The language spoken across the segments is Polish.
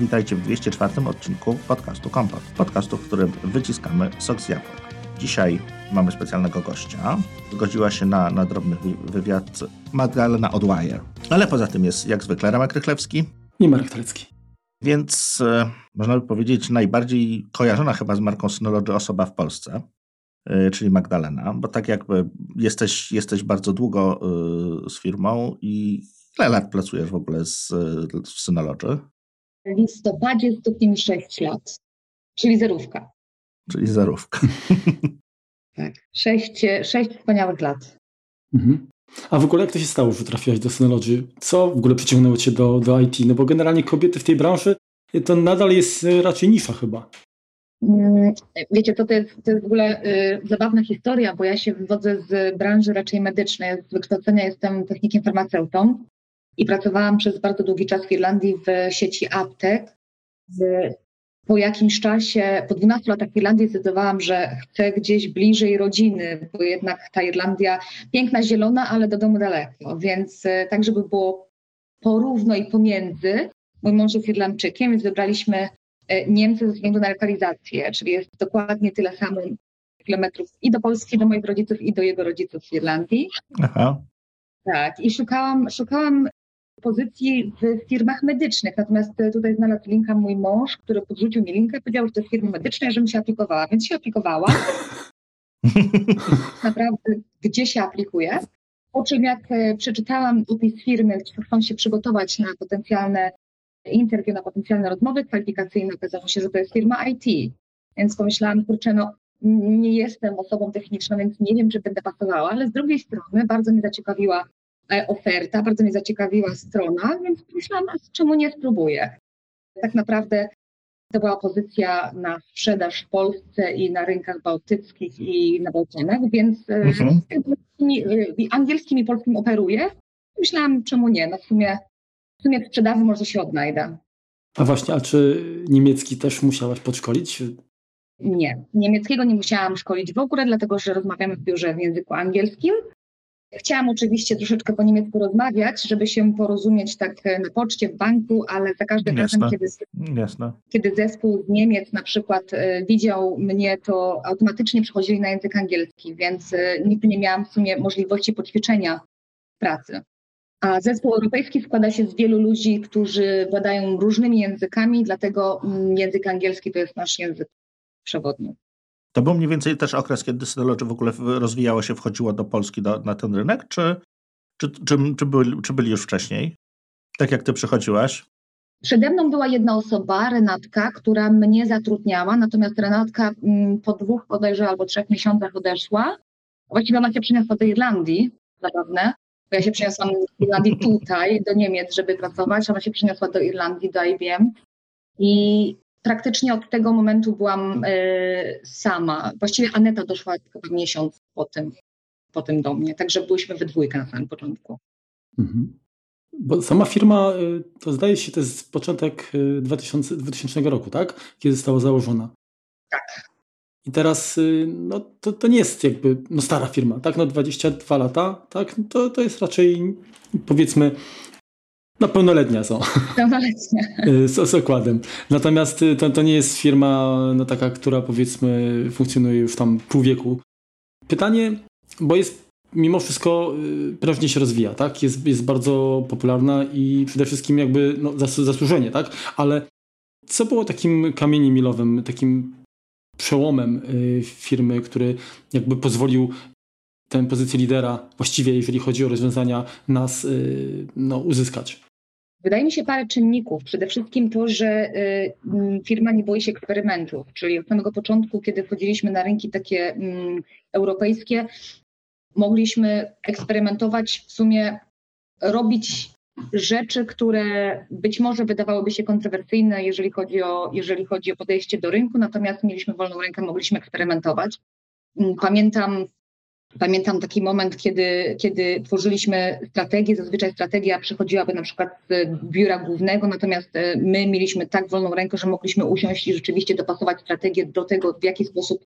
Witajcie w 204 odcinku podcastu Kompot. Podcastu, w którym wyciskamy sok z jabłek. Dzisiaj mamy specjalnego gościa. Zgodziła się na, na drobny wywiad Magdalena Odwire. Ale poza tym jest jak zwykle Ramek Rychlewski. I Marek Talecki. Więc e, można by powiedzieć najbardziej kojarzona chyba z marką Synology osoba w Polsce, e, czyli Magdalena, bo tak jakby jesteś, jesteś bardzo długo e, z firmą i ile lat pracujesz w ogóle z, w Synology? W listopadzie stuknie mi 6 lat, czyli zerówka. Czyli zerówka. tak, 6, 6 wspaniałych lat. Mhm. A w ogóle jak to się stało, że trafiłaś do Synology? Co w ogóle przyciągnęło cię do, do IT? No bo generalnie kobiety w tej branży to nadal jest raczej nisza chyba. Mm, wiecie, to, to, jest, to jest w ogóle y, zabawna historia, bo ja się wywodzę z branży raczej medycznej. Z wykształcenia jestem technikiem farmaceutą i pracowałam przez bardzo długi czas w Irlandii w sieci aptek. Po jakimś czasie, po 12 latach w Irlandii zdecydowałam, że chcę gdzieś bliżej rodziny, bo jednak ta Irlandia piękna, zielona, ale do domu daleko, więc e, tak, żeby było porówno i pomiędzy. Mój mąż jest Irlandczykiem, więc wybraliśmy e, Niemcy ze względu na lokalizację, czyli jest dokładnie tyle samo kilometrów i do Polski, do moich rodziców, i do jego rodziców w Irlandii. Aha. Tak, i szukałam, szukałam pozycji w firmach medycznych. Natomiast e, tutaj znalazł linka mój mąż, który podrzucił mi linkę, powiedział, że to jest firma medyczna, żebym się aplikowała, więc się aplikowała. Naprawdę, gdzie się aplikuje? Po czym jak e, przeczytałam opis firmy, chcą się przygotować na potencjalne interwiu, na potencjalne rozmowy kwalifikacyjne, okazało się, że to jest firma IT. Więc pomyślałam, kurczę, no nie jestem osobą techniczną, więc nie wiem, czy będę pasowała, ale z drugiej strony bardzo mnie zaciekawiła oferta, bardzo mnie zaciekawiła strona, więc myślałam, czemu nie spróbuję. Tak naprawdę to była pozycja na sprzedaż w Polsce i na rynkach bałtyckich i na Bałkanach, więc e, mhm. E, angielskim i polskim operuję. Myślałam, czemu nie? No w sumie, w sumie w sprzedaży może się odnajdę. A właśnie, a czy niemiecki też musiałaś podszkolić? Nie, niemieckiego nie musiałam szkolić w ogóle, dlatego że rozmawiamy w biurze w języku angielskim. Chciałam oczywiście troszeczkę po niemiecku rozmawiać, żeby się porozumieć tak e, na poczcie, w banku, ale za każdym razem, kiedy, Jasne. kiedy zespół z Niemiec na przykład e, widział mnie, to automatycznie przechodzili na język angielski, więc e, nigdy nie miałam w sumie możliwości poćwiczenia pracy. A zespół europejski składa się z wielu ludzi, którzy władają różnymi językami, dlatego mm, język angielski to jest nasz język przewodni. To był mniej więcej też okres, kiedy Synology w ogóle rozwijało się, wchodziło do Polski do, na ten rynek, czy, czy, czy, czy, byli, czy byli już wcześniej? Tak jak ty przychodziłaś? Przede mną była jedna osoba, Renatka, która mnie zatrudniała, natomiast Renatka mm, po dwóch bodajże albo trzech miesiącach odeszła. Właściwie ona się przyniosła do Irlandii, zabawne, bo ja się przyniosłam do Irlandii tutaj, do Niemiec, żeby pracować, ona się przyniosła do Irlandii, do IBM. I praktycznie od tego momentu byłam e, sama. Właściwie Aneta doszła chyba miesiąc po tym, po tym do mnie, także byliśmy we dwójkę na samym początku. Mhm. Bo sama firma, e, to zdaje się, to jest początek 2000, e, 2000 roku, tak? Kiedy została założona. Tak. I teraz no, to, to nie jest jakby no, stara firma, tak? No 22 lata, tak? To, to jest raczej powiedzmy no pełnoletnia są. Pełnoletnia. z, z okładem. Natomiast y, to, to nie jest firma no, taka, która powiedzmy funkcjonuje już tam pół wieku. Pytanie, bo jest mimo wszystko y, prężnie się rozwija, tak? Jest, jest bardzo popularna i przede wszystkim jakby no, zasłużenie, tak? Ale co było takim kamieniem milowym, takim przełomem y, firmy, który jakby pozwolił tę pozycję lidera, właściwie jeżeli chodzi o rozwiązania, nas no, uzyskać? Wydaje mi się parę czynników. Przede wszystkim to, że y, mm, firma nie boi się eksperymentów, czyli od samego początku, kiedy wchodziliśmy na rynki takie mm, europejskie, mogliśmy eksperymentować, w sumie robić rzeczy, które być może wydawałyby się kontrowersyjne, jeżeli chodzi o, jeżeli chodzi o podejście do rynku, natomiast mieliśmy wolną rękę, mogliśmy eksperymentować. Mm, pamiętam Pamiętam taki moment, kiedy, kiedy tworzyliśmy strategię. Zazwyczaj strategia przychodziłaby na przykład z biura głównego, natomiast e, my mieliśmy tak wolną rękę, że mogliśmy usiąść i rzeczywiście dopasować strategię do tego, w jaki sposób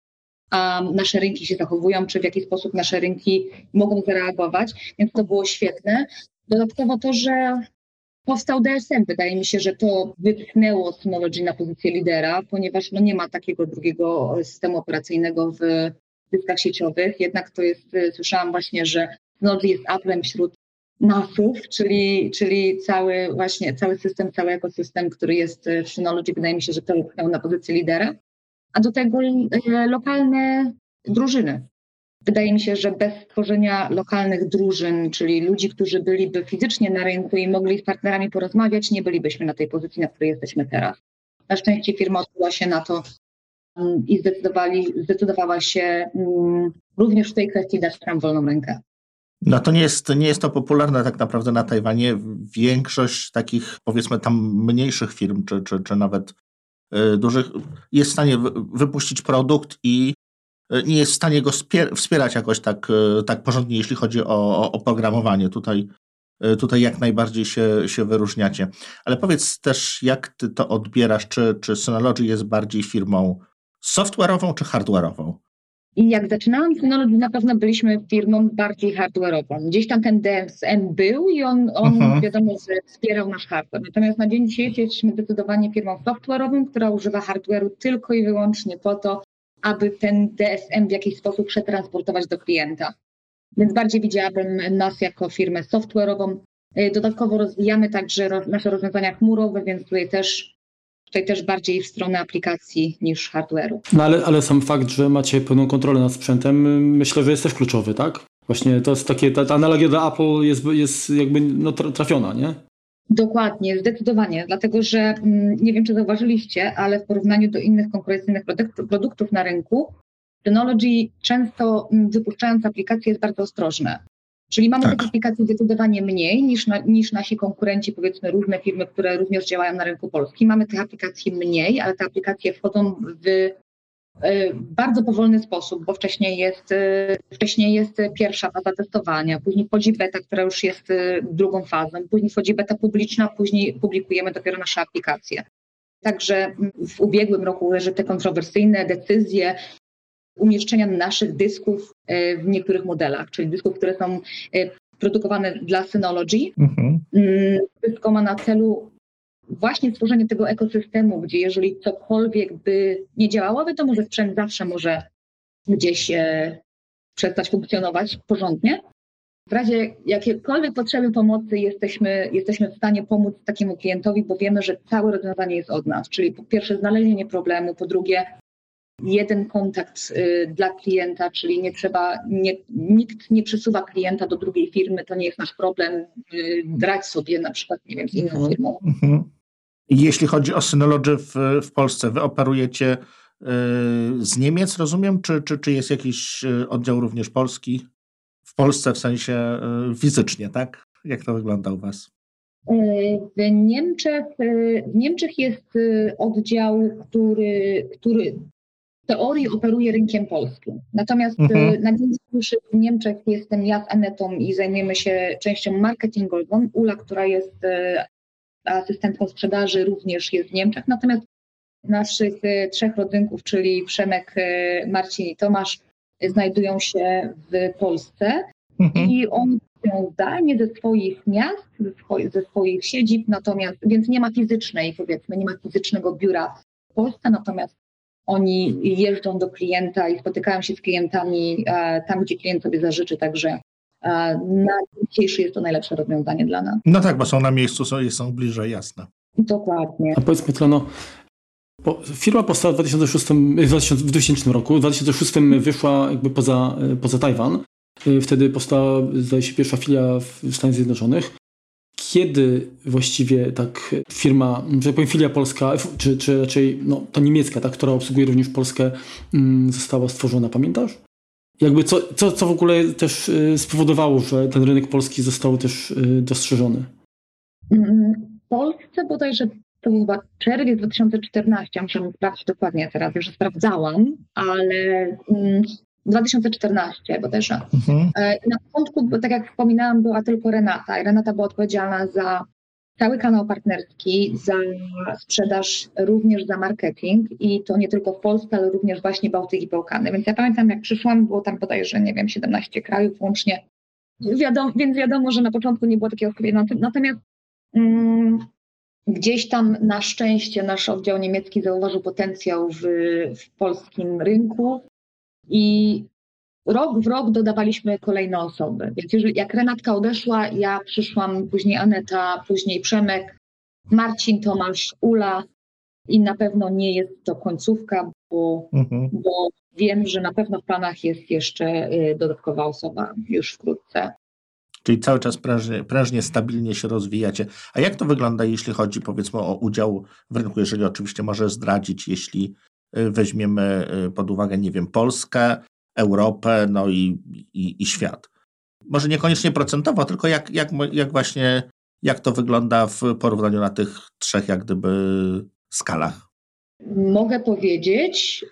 nasze rynki się zachowują, czy w jaki sposób nasze rynki mogą zareagować, więc to było świetne. Dodatkowo to, że powstał DSM. Wydaje mi się, że to wypchnęło Synology na pozycję lidera, ponieważ no nie ma takiego drugiego systemu operacyjnego w dyskach sieciowych. Jednak to jest, słyszałam właśnie, że Synology jest Applem wśród NASów, czyli, czyli cały właśnie cały system, cały ekosystem, który jest w Synology, wydaje mi się, że to wypchnęło na pozycję lidera. A do tego e, lokalne drużyny. Wydaje mi się, że bez tworzenia lokalnych drużyn, czyli ludzi, którzy byliby fizycznie na rynku i mogli z partnerami porozmawiać, nie bylibyśmy na tej pozycji, na której jesteśmy teraz. Na szczęście firma odbyła się na to i zdecydowali, zdecydowała się mm, również w tej kwestii dać nam wolną rękę. No to nie jest, nie jest to popularne tak naprawdę na Tajwanie. Większość takich powiedzmy tam mniejszych firm, czy, czy, czy nawet y, dużych, jest w stanie wypuścić produkt i E, nie jest w stanie go wspierać jakoś tak, e, tak porządnie, jeśli chodzi o, oprogramowanie. Tutaj, e, tutaj jak najbardziej się, się wyróżniacie. Ale powiedz też, jak ty to odbierasz? Czy, czy Synology jest bardziej firmą software'ową czy hardware'ową? Jak zaczynałam Synology, na pewno byliśmy firmą bardziej hardware'ową. Gdzieś tam ten DSM był i on, on mhm. wiadomo, że wspierał nasz hardware. Natomiast na dzień dzisiejszy jesteśmy zdecydowanie firmą software'ową, która używa hardware'u tylko i wyłącznie po to, aby ten DSM w jakiś sposób przetransportować do klienta. Więc bardziej widziałabym nas jako firmę software'ową. Y, dodatkowo rozwijamy także nasze rozwiązania chmurowe, więc tutaj też, tutaj też bardziej w stronę aplikacji niż hardware'u. No ale, ale sam fakt, że macie pełną kontrolę nad sprzętem, myślę, że jest też kluczowy, tak? Właśnie to jest takie, ta, ta analogia do Apple jest, jest jakby no, trafiona, nie? Dokładnie, zdecydowanie, dlatego że mm, nie wiem, czy zauważyliście, ale w porównaniu do innych konkurencyjnych produktów na rynku, Synology często mm, wypuszczając aplikacje jest bardzo ostrożne. Czyli mamy tak. tych aplikacji zdecydowanie mniej niż, na, niż nasi konkurenci, powiedzmy różne firmy, które również działają na rynku polskim. Mamy tych aplikacji mniej, ale te aplikacje wchodzą w E, w bardzo powolny sposób, bo wcześniej jest, e, wcześniej jest pierwsza faza testowania, później wchodzi beta, która już jest e, drugą fazą, później wchodzi beta publiczna, później publikujemy dopiero nasze aplikacje. Także w ubiegłym roku leży te kontrowersyjne decyzje umieszczenia naszych dysków w niektórych modelach, czyli dysków, które są produkowane dla Synology. Mhm. Mm, wszystko ma na celu właśnie stworzenie tego ekosystemu, gdzie jeżeli cokolwiek by nie działało, wiadomo, że sprzęt zawsze może gdzieś e, przestać funkcjonować porządnie. W razie jakiejkolwiek potrzeby pomocy jesteśmy, jesteśmy w stanie pomóc takiemu klientowi, bo wiemy, że całe rozwiązanie jest od nas. Czyli po pierwsze znalezienie problemu, po drugie jeden kontakt y, dla klienta, czyli nie trzeba, nie, nikt nie przesuwa klienta do drugiej firmy, to nie jest nasz problem, y, brać sobie na przykład, nie wiem, z inną mhm. firmą. Mhm. Jeśli chodzi o Synology w, w Polsce, wy operujecie y, z Niemiec, rozumiem, czy, czy, czy jest jakiś oddział również polski? W Polsce w sensie fizycznie, tak? Jak to wygląda u Was? W Niemczech, w Niemczech jest oddział, który, który teorii operuje rynkiem polskim. Natomiast mhm. Y, na dzień dzisiejszy w Niemczech jestem ja z Anetą i zajmujemy się częścią marketingową. Ula, która jest y, asystentką sprzedaży, również jest w Niemczech. Natomiast naszych y, trzech rodzynków, czyli Przemek, Marcin i Tomasz, znajdują się w Polsce mhm. i oni pracują zdalnie ze swoich miast, ze swoich siedzib, natomiast, więc nie ma fizycznej, powiedzmy, nie ma fizycznego biura w Polsce, natomiast oni jeżdżą do klienta i spotykają się z klientami e, tam, gdzie klient sobie zażyczy, także e, na dzisiejszy jest to najlepsze rozwiązanie dla nas. No tak, bo są na miejscu, są, są bliżej, jasne. Dokładnie. A powiedzmy tylko, no, firma powstała w 2006, w 2000 roku, w 2006 wyszła jakby poza, poza Tajwan. Wtedy powstała, zdaje się, pierwsza filia w Stanach Zjednoczonych kiedy właściwie tak firma, że tak powiem filia polska, czy, czy raczej no, ta niemiecka, ta, która obsługuje również Polskę, mm, została stworzona, pamiętasz? Jakby co, co, co w ogóle też y, spowodowało, że ten rynek polski został też y, dostrzeżony? Mm, w Polsce bodajże to był chyba czerwiec 2014, muszę sprawdzić dokładnie teraz, już sprawdzałam, ale mm, 2014 bodajże. Mhm. E, na początku, tak jak wspominałam, była tylko Renata i Renata była odpowiedzialna za cały kanał partnerski, za sprzedaż, również za marketing i to nie tylko w Polsce, ale również właśnie Bałtyk i Bałkany. Więc ja pamiętam, jak przyszłam, było tam bodajże, nie wiem, 17 krajów łącznie. Wiadomo, więc wiadomo, że na początku nie było takiego skupienia. Natomiast Mm, gdzieś tam na szczęście nasz oddział niemiecki zauważył potencjał w, w polskim rynku i rok w rok dodawaliśmy kolejne osoby. Więc jeżeli, jak Renatka odeszła, ja przyszłam, później Aneta, później Przemek, Marcin, Tomasz, Ula i na pewno nie jest to końcówka, bo, mhm. bo wiem, że na pewno w planach jest jeszcze y, dodatkowa osoba już wkrótce. Czyli cały czas prężnie, prężnie, stabilnie się rozwijacie. A jak to wygląda, jeśli chodzi powiedzmy o udział w rynku, jeżeli oczywiście może zdradzić, jeśli weźmiemy y, pod uwagę, nie wiem, Polskę, Europę, no i, i, i świat. Może niekoniecznie procentowo, tylko jak, jak, jak właśnie, jak to wygląda w porównaniu na tych trzech jak gdyby skalach? Mogę powiedzieć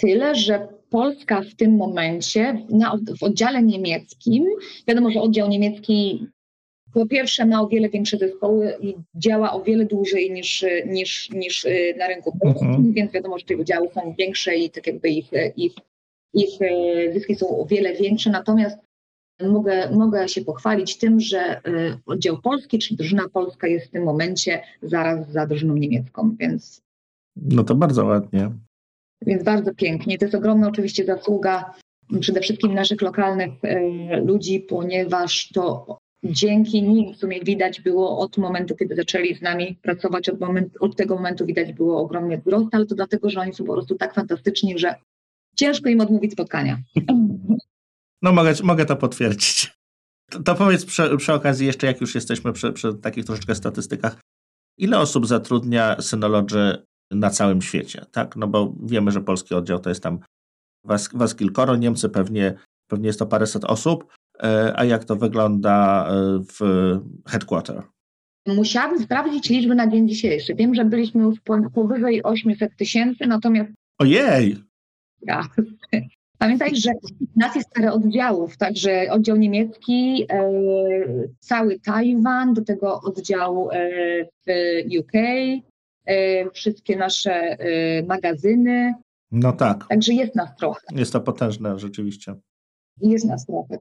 tyle, że Polska w tym momencie na, w oddziale niemieckim, wiadomo, że oddział niemiecki po pierwsze ma o wiele większe zespoły i działa o wiele dłużej niż, niż, niż y, na rynku polskim, mhm. więc wiadomo, że te oddziały są większe i tak jakby ich, ich, ich y, zyski są o wiele większe, natomiast mogę, mogę się pochwalić tym, że y, oddział polski, czyli drużyna polska jest w tym momencie zaraz za drużyną niemiecką, więc... No to bardzo ładnie. Więc bardzo pięknie. To jest ogromna oczywiście zasługa przede wszystkim naszych lokalnych e, ludzi, ponieważ to dzięki nim w sumie widać było od momentu, kiedy zaczęli z nami pracować, od, moment, od tego momentu widać było ogromny wzrost, ale to dlatego, że oni są po prostu tak fantastyczni, że ciężko im odmówić spotkania. No mogę, mogę to potwierdzić. To, to powiedz przy, przy, okazji jeszcze, jak już jesteśmy przy, przy takich troszeczkę statystykach, ile osób zatrudnia Synology na całym świecie, tak? No bo wiemy, że polski oddział to jest tam was, was kilkoro, Niemcy pewnie, pewnie jest to paręset osób, a jak to wygląda e, w headquarter? Musiałabym sprawdzić liczby na dzień dzisiejszy. Wiem, że byliśmy już powyżej 800 tysięcy, natomiast... Ojej! Ja. Pamiętaj, że nas jest parę oddziałów, także oddział niemiecki, e, cały Tajwan, do tego oddział e, w UK, E, wszystkie nasze e, magazyny. No tak. Także jest nas trochę. Jest to potężne rzeczywiście. Jest nas trochę.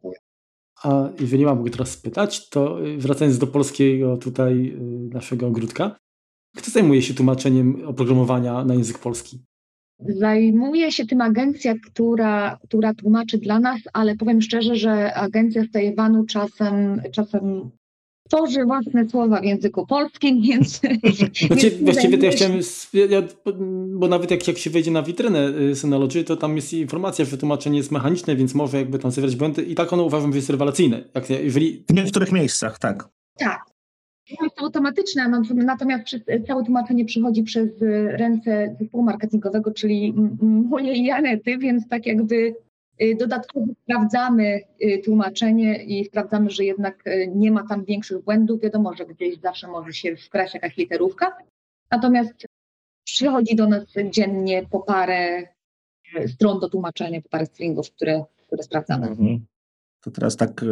A jeżeli mam teraz spytać, to y, wracając do polskiego tutaj y, naszego ogródka, kto zajmuje się tłumaczeniem oprogramowania na język polski? Zajmuje się tym agencja, która, która tłumaczy dla nas, ale powiem szczerze, że agencja z Tajwanu czasem, czasem tworzy własne słowa w języku polskim, więc... Znaczy, właściwie to ja chciałem, ja, bo nawet jak, jak się wejdzie na witrynę y, Synology, to tam jest informacja, że tłumaczenie jest mechaniczne, więc może jakby tam zawierać błędy i tak ono uważam, że jest rewelacyjne. Jak, jeżeli... W niektórych miejscach, tak. Tak. Jest to automatyczne, natomiast całe tłumaczenie przychodzi przez ręce zespołu marketingowego, czyli moje i Anety, więc tak jakby Y, dodatkowo sprawdzamy y, tłumaczenie i sprawdzamy, że jednak y, nie ma tam większych błędów. Wiadomo, że gdzieś zawsze może się wkraść jakaś literówka. Natomiast przychodzi do nas dziennie po parę stron do tłumaczenia, po parę stringów, które, które sprawdzamy. Mhm. To teraz tak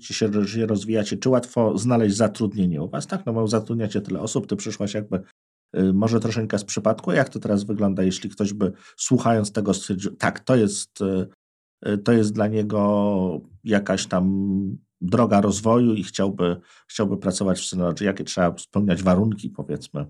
się, rozwijacie. Czy łatwo znaleźć zatrudnienie u Was? Tak, no bo zatrudniacie tyle osób, Ty przyszłaś jakby może troszeczkę z przypadku. Jak to teraz wygląda, jeśli ktoś by słuchając tego stwierdził, tak, to jest Y, to jest dla niego jakaś tam droga rozwoju i chciałby, chciałby pracować w Synology. Jakie trzeba spełniać warunki, powiedzmy?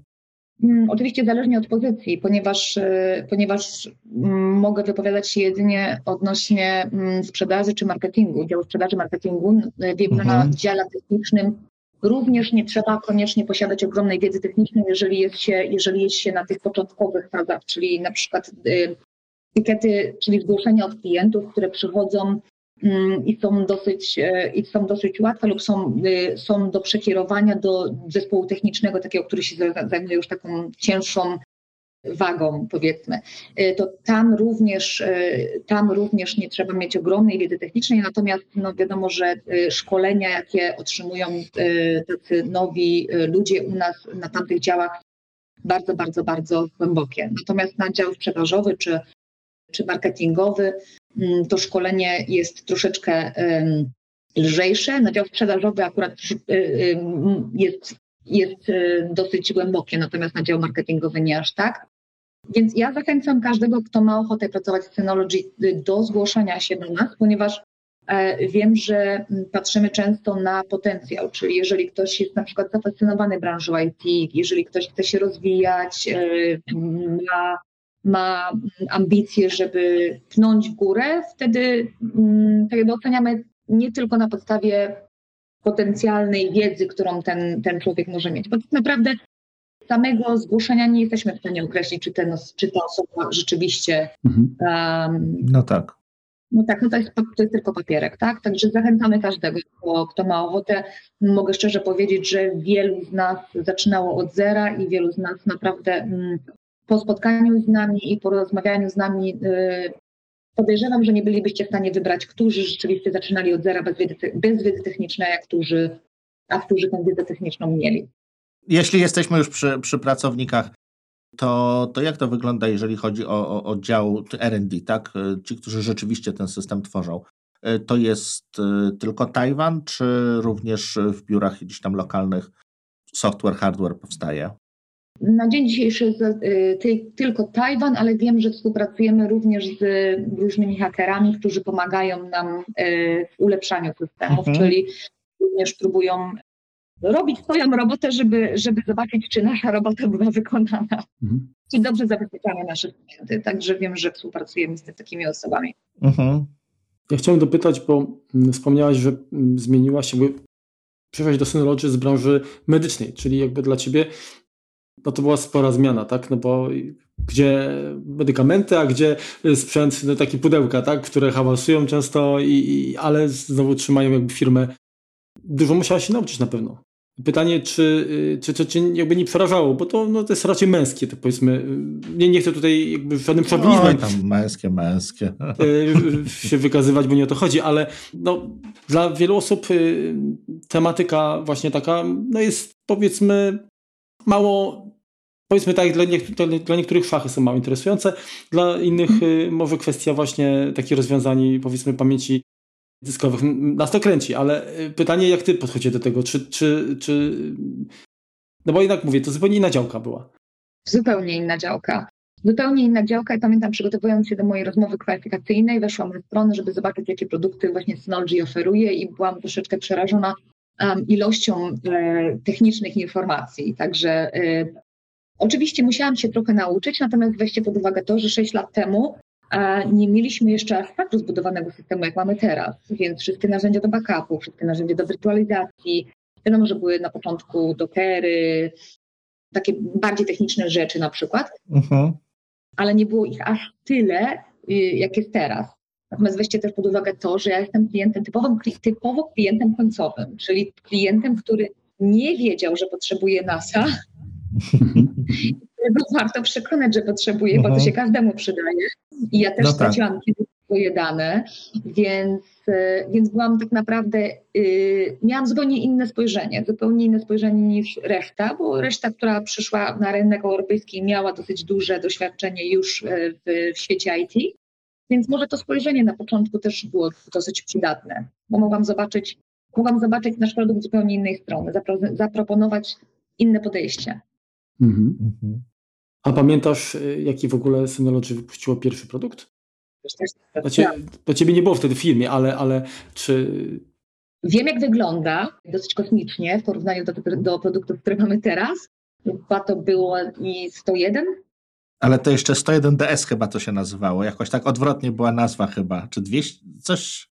Hmm, oczywiście zależnie od pozycji, ponieważ, y, ponieważ mm, mogę wypowiadać się jedynie odnośnie mm, sprzedaży czy marketingu, działu sprzedaży marketingu. Wiem, mhm. na dziale technicznym również nie trzeba koniecznie posiadać ogromnej wiedzy technicznej, jeżeli jest się, jeżeli jest się na tych początkowych fazach, czyli na przykład y, etykiety, czyli zgłoszenia od klientów, które przychodzą mm, i są dosyć, e, i są dosyć łatwe lub są, y, są do przekierowania do zespołu technicznego, takiego, który się zajmuje już taką cięższą wagą, powiedzmy, e, to tam również, e, tam również nie trzeba mieć ogromnej wiedzy technicznej, natomiast no wiadomo, że szkolenia, jakie otrzymują tacy nowi ludzie u nas na tamtych działach, bardzo, bardzo, bardzo głębokie. Natomiast na dział sprzedażowy czy czy marketingowy, mm, to szkolenie jest troszeczkę lżejsze. Na dział sprzedażowy akurat y, y, jest, jest y, dosyć głębokie, natomiast na dział marketingowy nie aż tak. Więc ja zachęcam każdego, kto ma ochotę pracować w Synology do zgłoszenia się do nas, ponieważ E, wiem, że patrzymy często na potencjał, czyli jeżeli ktoś jest na przykład zafascynowany branżą IT, jeżeli ktoś chce się rozwijać, e, ma, ma ambicje, żeby pnąć w górę, wtedy tak jakby oceniamy nie tylko na podstawie potencjalnej wiedzy, którą ten, ten człowiek może mieć, bo tak naprawdę samego zgłoszenia nie jesteśmy w stanie określić, czy, ten, czy ta osoba rzeczywiście. Mhm. Um, no tak. No tak, no to jest, to jest tylko papierek, tak? Także zachęcamy każdego, kto, kto ma ochotę. Mogę szczerze powiedzieć, że wielu z nas zaczynało od zera i wielu z nas naprawdę mm, po spotkaniu z nami i po rozmawianiu z nami y, podejrzewam, że nie bylibyście w stanie wybrać, którzy rzeczywiście zaczynali od zera bez wiedzy, bez wiedzy technicznej, a którzy, a którzy tę wiedzę techniczną mieli. Jeśli jesteśmy już przy, przy pracownikach, to, to jak to wygląda, jeżeli chodzi o, o, o dział R&D, tak? Ci, którzy rzeczywiście ten system tworzą. To jest y, tylko Tajwan, czy również w biurach gdzieś tam lokalnych software, hardware powstaje? Na dzień dzisiejszy y, tylko Tajwan, ale wiem, że współpracujemy również z różnymi hakerami, którzy pomagają nam y, w ulepszaniu systemów, mhm. czyli również próbują robić swoją robotę, żeby, żeby zobaczyć, czy nasza robota była wykonana. Mhm. I dobrze zabezpieczamy nasze klienty. Także wiem, że współpracujemy z takimi osobami. Mhm. Ja chciałem dopytać, bo mm, wspomniałaś, że mm, zmieniłaś się, przeszłaś do Synology z branży medycznej, czyli jakby dla ciebie no to była spora zmiana, tak? No bo gdzie medykamenty, a gdzie sprzęt, no takie pudełka, tak? Które hałasują często, i, i, ale znowu trzymają jakby firmę. Dużo musiałaś się nauczyć na pewno. Pytanie, czy, y, czy, czy, czy jakby nie przerażało, bo to, no, to jest raczej męskie, to powiedzmy. Nie, nie chcę tutaj jakby żadnym szowinizmem tam męskie, męskie. Y, się wykazywać, bo nie o to chodzi, ale no, dla wielu osób y, tematyka właśnie taka no jest powiedzmy mało, powiedzmy tak, dla, niektórych, dla niektórych szachy są mało interesujące, dla innych może kwestia właśnie takich rozwiązań powiedzmy pamięci dyskowych. Nas to kręci, ale y, pytanie, jak ty podchodzisz do tego? Czy, czy, czy... No bo jednak mówię, to zupełnie inna działka była. Zupełnie inna działka. Zupełnie inna działka i pamiętam, przygotowując się do mojej rozmowy kwalifikacyjnej, weszłam na stronę, żeby zobaczyć, jakie produkty właśnie Synology oferuje i byłam troszeczkę przerażona um, ilością e, technicznych informacji. Także e, oczywiście musiałam się trochę nauczyć, natomiast weźcie pod uwagę to, że 6 lat temu a nie mieliśmy jeszcze aż tak rozbudowanego systemu, jak mamy teraz, więc wszystkie narzędzia do backupu, wszystkie narzędzia do wirtualizacji, wiadomo, że były na początku dokery, takie bardziej techniczne rzeczy na przykład, uh-huh. ale nie było ich aż tyle, y, jak jest teraz. Natomiast weźcie też pod uwagę to, że ja jestem klientem, typowym, typowo klientem końcowym, czyli klientem, który nie wiedział, że potrzebuje NASA, warto przekonać, że potrzebuje, bo to mhm. się każdemu przydaje. I ja też no tak. straciłam tak. kiedyś swoje dane, więc, e, więc byłam tak naprawdę, yy, miałam zupełnie inne spojrzenie, zupełnie inne spojrzenie niż reszta, bo reszta, która przyszła na rynek europejski, miała dosyć duże doświadczenie już e, w, w świecie IT. Więc może to spojrzenie na początku też było dosyć przydatne, bo mogłam zobaczyć, mogłam zobaczyć nasz produkt z zupełnie innej strony, zapro, zaproponować inne podejście. Mhm. Mhm. A pamiętasz, y, jaki w ogóle Synology wypuściło pierwszy produkt? Do, cie, do ciebie nie było wtedy w filmie, ale, ale czy... Wiem, jak wygląda, dosyć kosmicznie w porównaniu do, do produktów, które mamy teraz. Chyba to było i 101. Ale to jeszcze 101 DS chyba to się nazywało. Jakoś tak odwrotnie była nazwa chyba. Czy 200? Coś,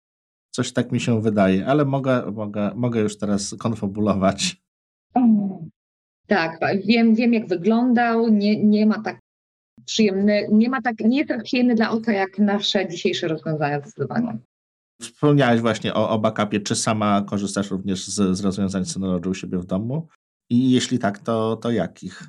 coś tak mi się wydaje, ale mogę, mogę, mogę już teraz konfabulować. Tak, wiem, wiem jak wyglądał, nie, nie ma tak przyjemny, nie ma tak, nie jest tak przyjemny dla oka jak nasze dzisiejsze rozwiązania zdecydowanie. Wspomniałeś właśnie o, o backupie. Czy sama korzystasz również z, z rozwiązań Synology u siebie w domu? I jeśli tak, to, to jakich?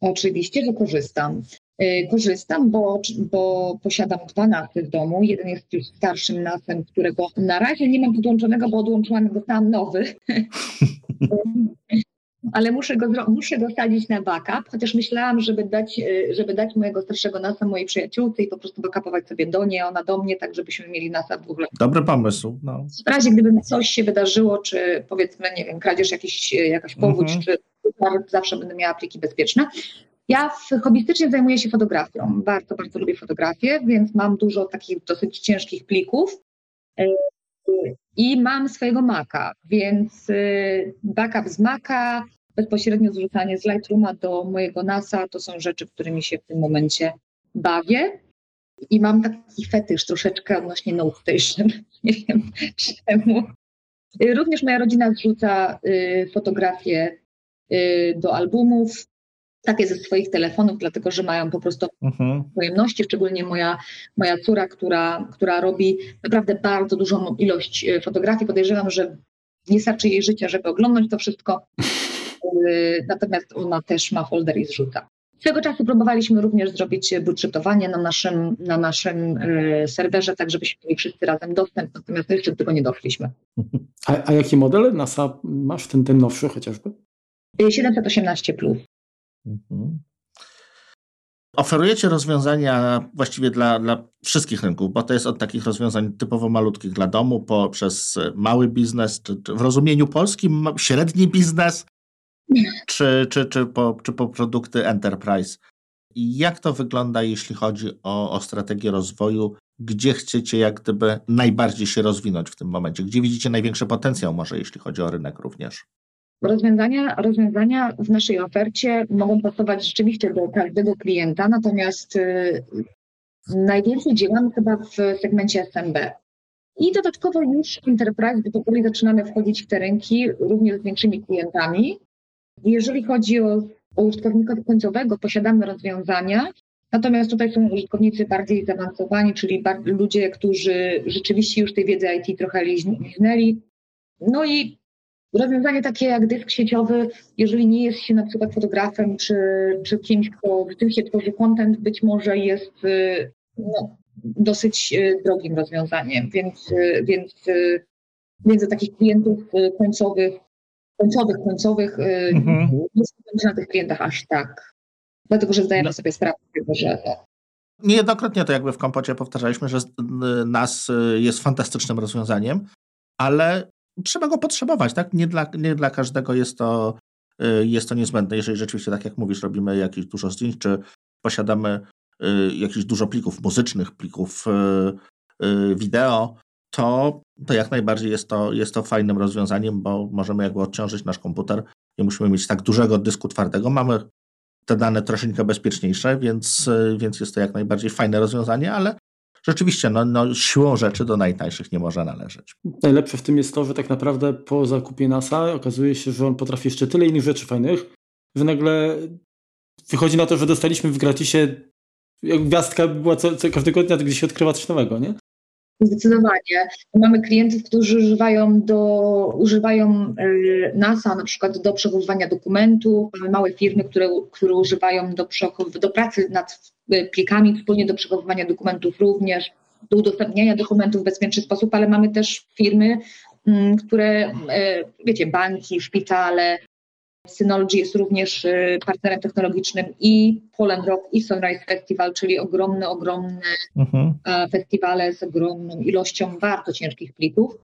Oczywiście, że korzystam. Y, korzystam, bo, bo posiadam dwa nasy w domu. Jeden jest już starszym nasem, którego na razie nie mam podłączonego, bo odłączyłam, dostałam nowy. ale muszę go, muszę go sadzić na backup, chociaż myślałam, żeby dać, e, żeby dać mojego starszego NASA mojej przyjaciółce i po prostu backupować sobie do niej, ona do mnie, tak żebyśmy mieli NASA w ogóle. Dobry pomysł. No. W razie gdyby coś się wydarzyło, czy powiedzmy, nie wiem, kradzież jakiś, e, jakaś powódź, mhm. czy zawsze będę miała pliki bezpieczne. Ja hobbystycznie zajmuję się fotografią. Bardzo, bardzo lubię fotografię, więc mam dużo takich dosyć ciężkich plików. I mam swojego Maca, więc y, backup z Maca, bezpośrednio zrzucanie z Lightrooma do mojego NASA to są rzeczy, którymi się w tym momencie bawię. I mam taki fetysz troszeczkę odnośnie Note Station. Nie wiem czemu. Y, również moja rodzina zrzuca y, fotografie do albumów, takie ze swoich telefonów, dlatego że mają po prostu mhm. pojemności, szczególnie moja, moja córa, która, która robi naprawdę bardzo dużą ilość e, fotografii. Podejrzewam, że nie starczy jej życia, żeby oglądać to wszystko. E, natomiast ona też ma folder i zrzuca. Swego czasu próbowaliśmy również zrobić budżetowanie na naszym, na naszym e, serwerze, tak żebyśmy mieli wszyscy razem dostęp, natomiast jeszcze do tego nie doszliśmy. A, a jaki model NASA masz, ten, ten nowszy chociażby? 718 plus. Mhm. Oferujecie rozwiązania właściwie dla, dla wszystkich rynków, bo to jest od takich rozwiązań typowo malutkich dla domu, po, przez mały biznes, czy, czy w rozumieniu polskim średni biznes, czy, czy, czy, po, czy po produkty enterprise. I jak to wygląda, jeśli chodzi o, o strategię rozwoju? Gdzie chcecie jak gdyby najbardziej się rozwinąć w tym momencie? Gdzie widzicie największy potencjał może, jeśli chodzi o rynek również? Rozwiązania, rozwiązania w naszej ofercie mogą pasować rzeczywiście do każdego klienta, natomiast y, najwięcej działamy chyba w segmencie SMB. I dodatkowo już w Enterprise, bo powoli zaczynamy wchodzić w te rynki również z większymi klientami. Jeżeli chodzi o, o użytkownika końcowego, posiadamy rozwiązania, natomiast tutaj są użytkownicy bardziej zaawansowani, czyli ludzie, którzy rzeczywiście już tej wiedzy IT trochę liznęli. No i Rozwiązanie takie jak dysk sieciowy, jeżeli nie jest się na przykład fotografem czy, czy kimś, kto się tworzy content, być może jest y, no, dosyć y, drogim rozwiązaniem, więc, y, więc, więc dla takich klientów końcowych, końcowych, końcowych mhm. nie skupiam się na tych klientach aż tak, dlatego że zdajemy no. sobie sprawę że Niejednokrotnie to jakby w kompocie powtarzaliśmy, że NAS jest fantastycznym rozwiązaniem, ale trzeba go potrzebować, tak? Nie dla, nie dla każdego jest to, y, jest to niezbędne. Jeżeli rzeczywiście, tak jak mówisz, robimy jakieś dużo zdjęć, czy posiadamy y, jakieś dużo plików muzycznych, plików y, wideo, to, to jak najbardziej jest to, jest to fajnym rozwiązaniem, bo możemy jakby odciążyć nasz komputer. Nie musimy mieć tak dużego dysku twardego. Mamy te dane troszeczkę bezpieczniejsze, więc, więc jest to jak najbardziej fajne rozwiązanie, ale rzeczywiście no, no, siłą rzeczy do najtańszych nie może należeć. Najlepsze w tym jest to, że tak naprawdę po zakupie NASA okazuje się, że on potrafi jeszcze tyle innych rzeczy fajnych, że nagle wychodzi na to, że dostaliśmy w gratisie jak gwiazdka była co, co każdego dnia, gdzie się odkrywa coś nowego, nie? Zdecydowanie. Mamy klientów, którzy używają, do, używają e, NASA na przykład do przechowywania dokumentów. Mamy małe firmy, które, które używają do, do pracy nad plikami, wspólnie do przechowywania dokumentów również, do udostępniania dokumentów w bezpieczny sposób, ale mamy też firmy, mm, które, e, wiecie, banki, szpitale, Synology jest również y, partnerem technologicznym i Poland Rock i Sunrise Festival, czyli ogromne, ogromne mhm. festiwale z ogromną ilością bardzo ciężkich plików.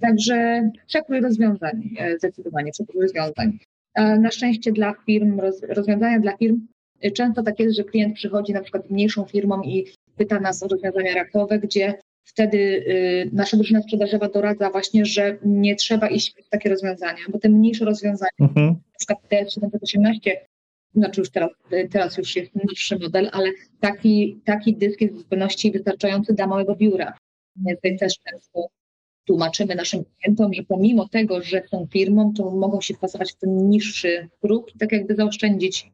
Także przekrój rozwiązań, e, zdecydowanie przekrój rozwiązań. Na szczęście dla firm, rozwiązania dla firm, y, często tak jest, że klient przychodzi na przykład mniejszą firmą i pyta nas o rozwiązania rakowe, gdzie wtedy y, nasza drużyna sprzedażowa doradza właśnie, że nie trzeba iść w takie rozwiązania, bo te mniejsze rozwiązania, mhm. na przykład TS718, znaczy już teraz, teraz już jest niższy model, ale taki, taki dysk jest w zupełności wystarczający dla małego biura. Więc też często tłumaczymy naszym klientom, że pomimo tego, że są firmą, to mogą się wpasować w ten niższy próg i tak jakby zaoszczędzić,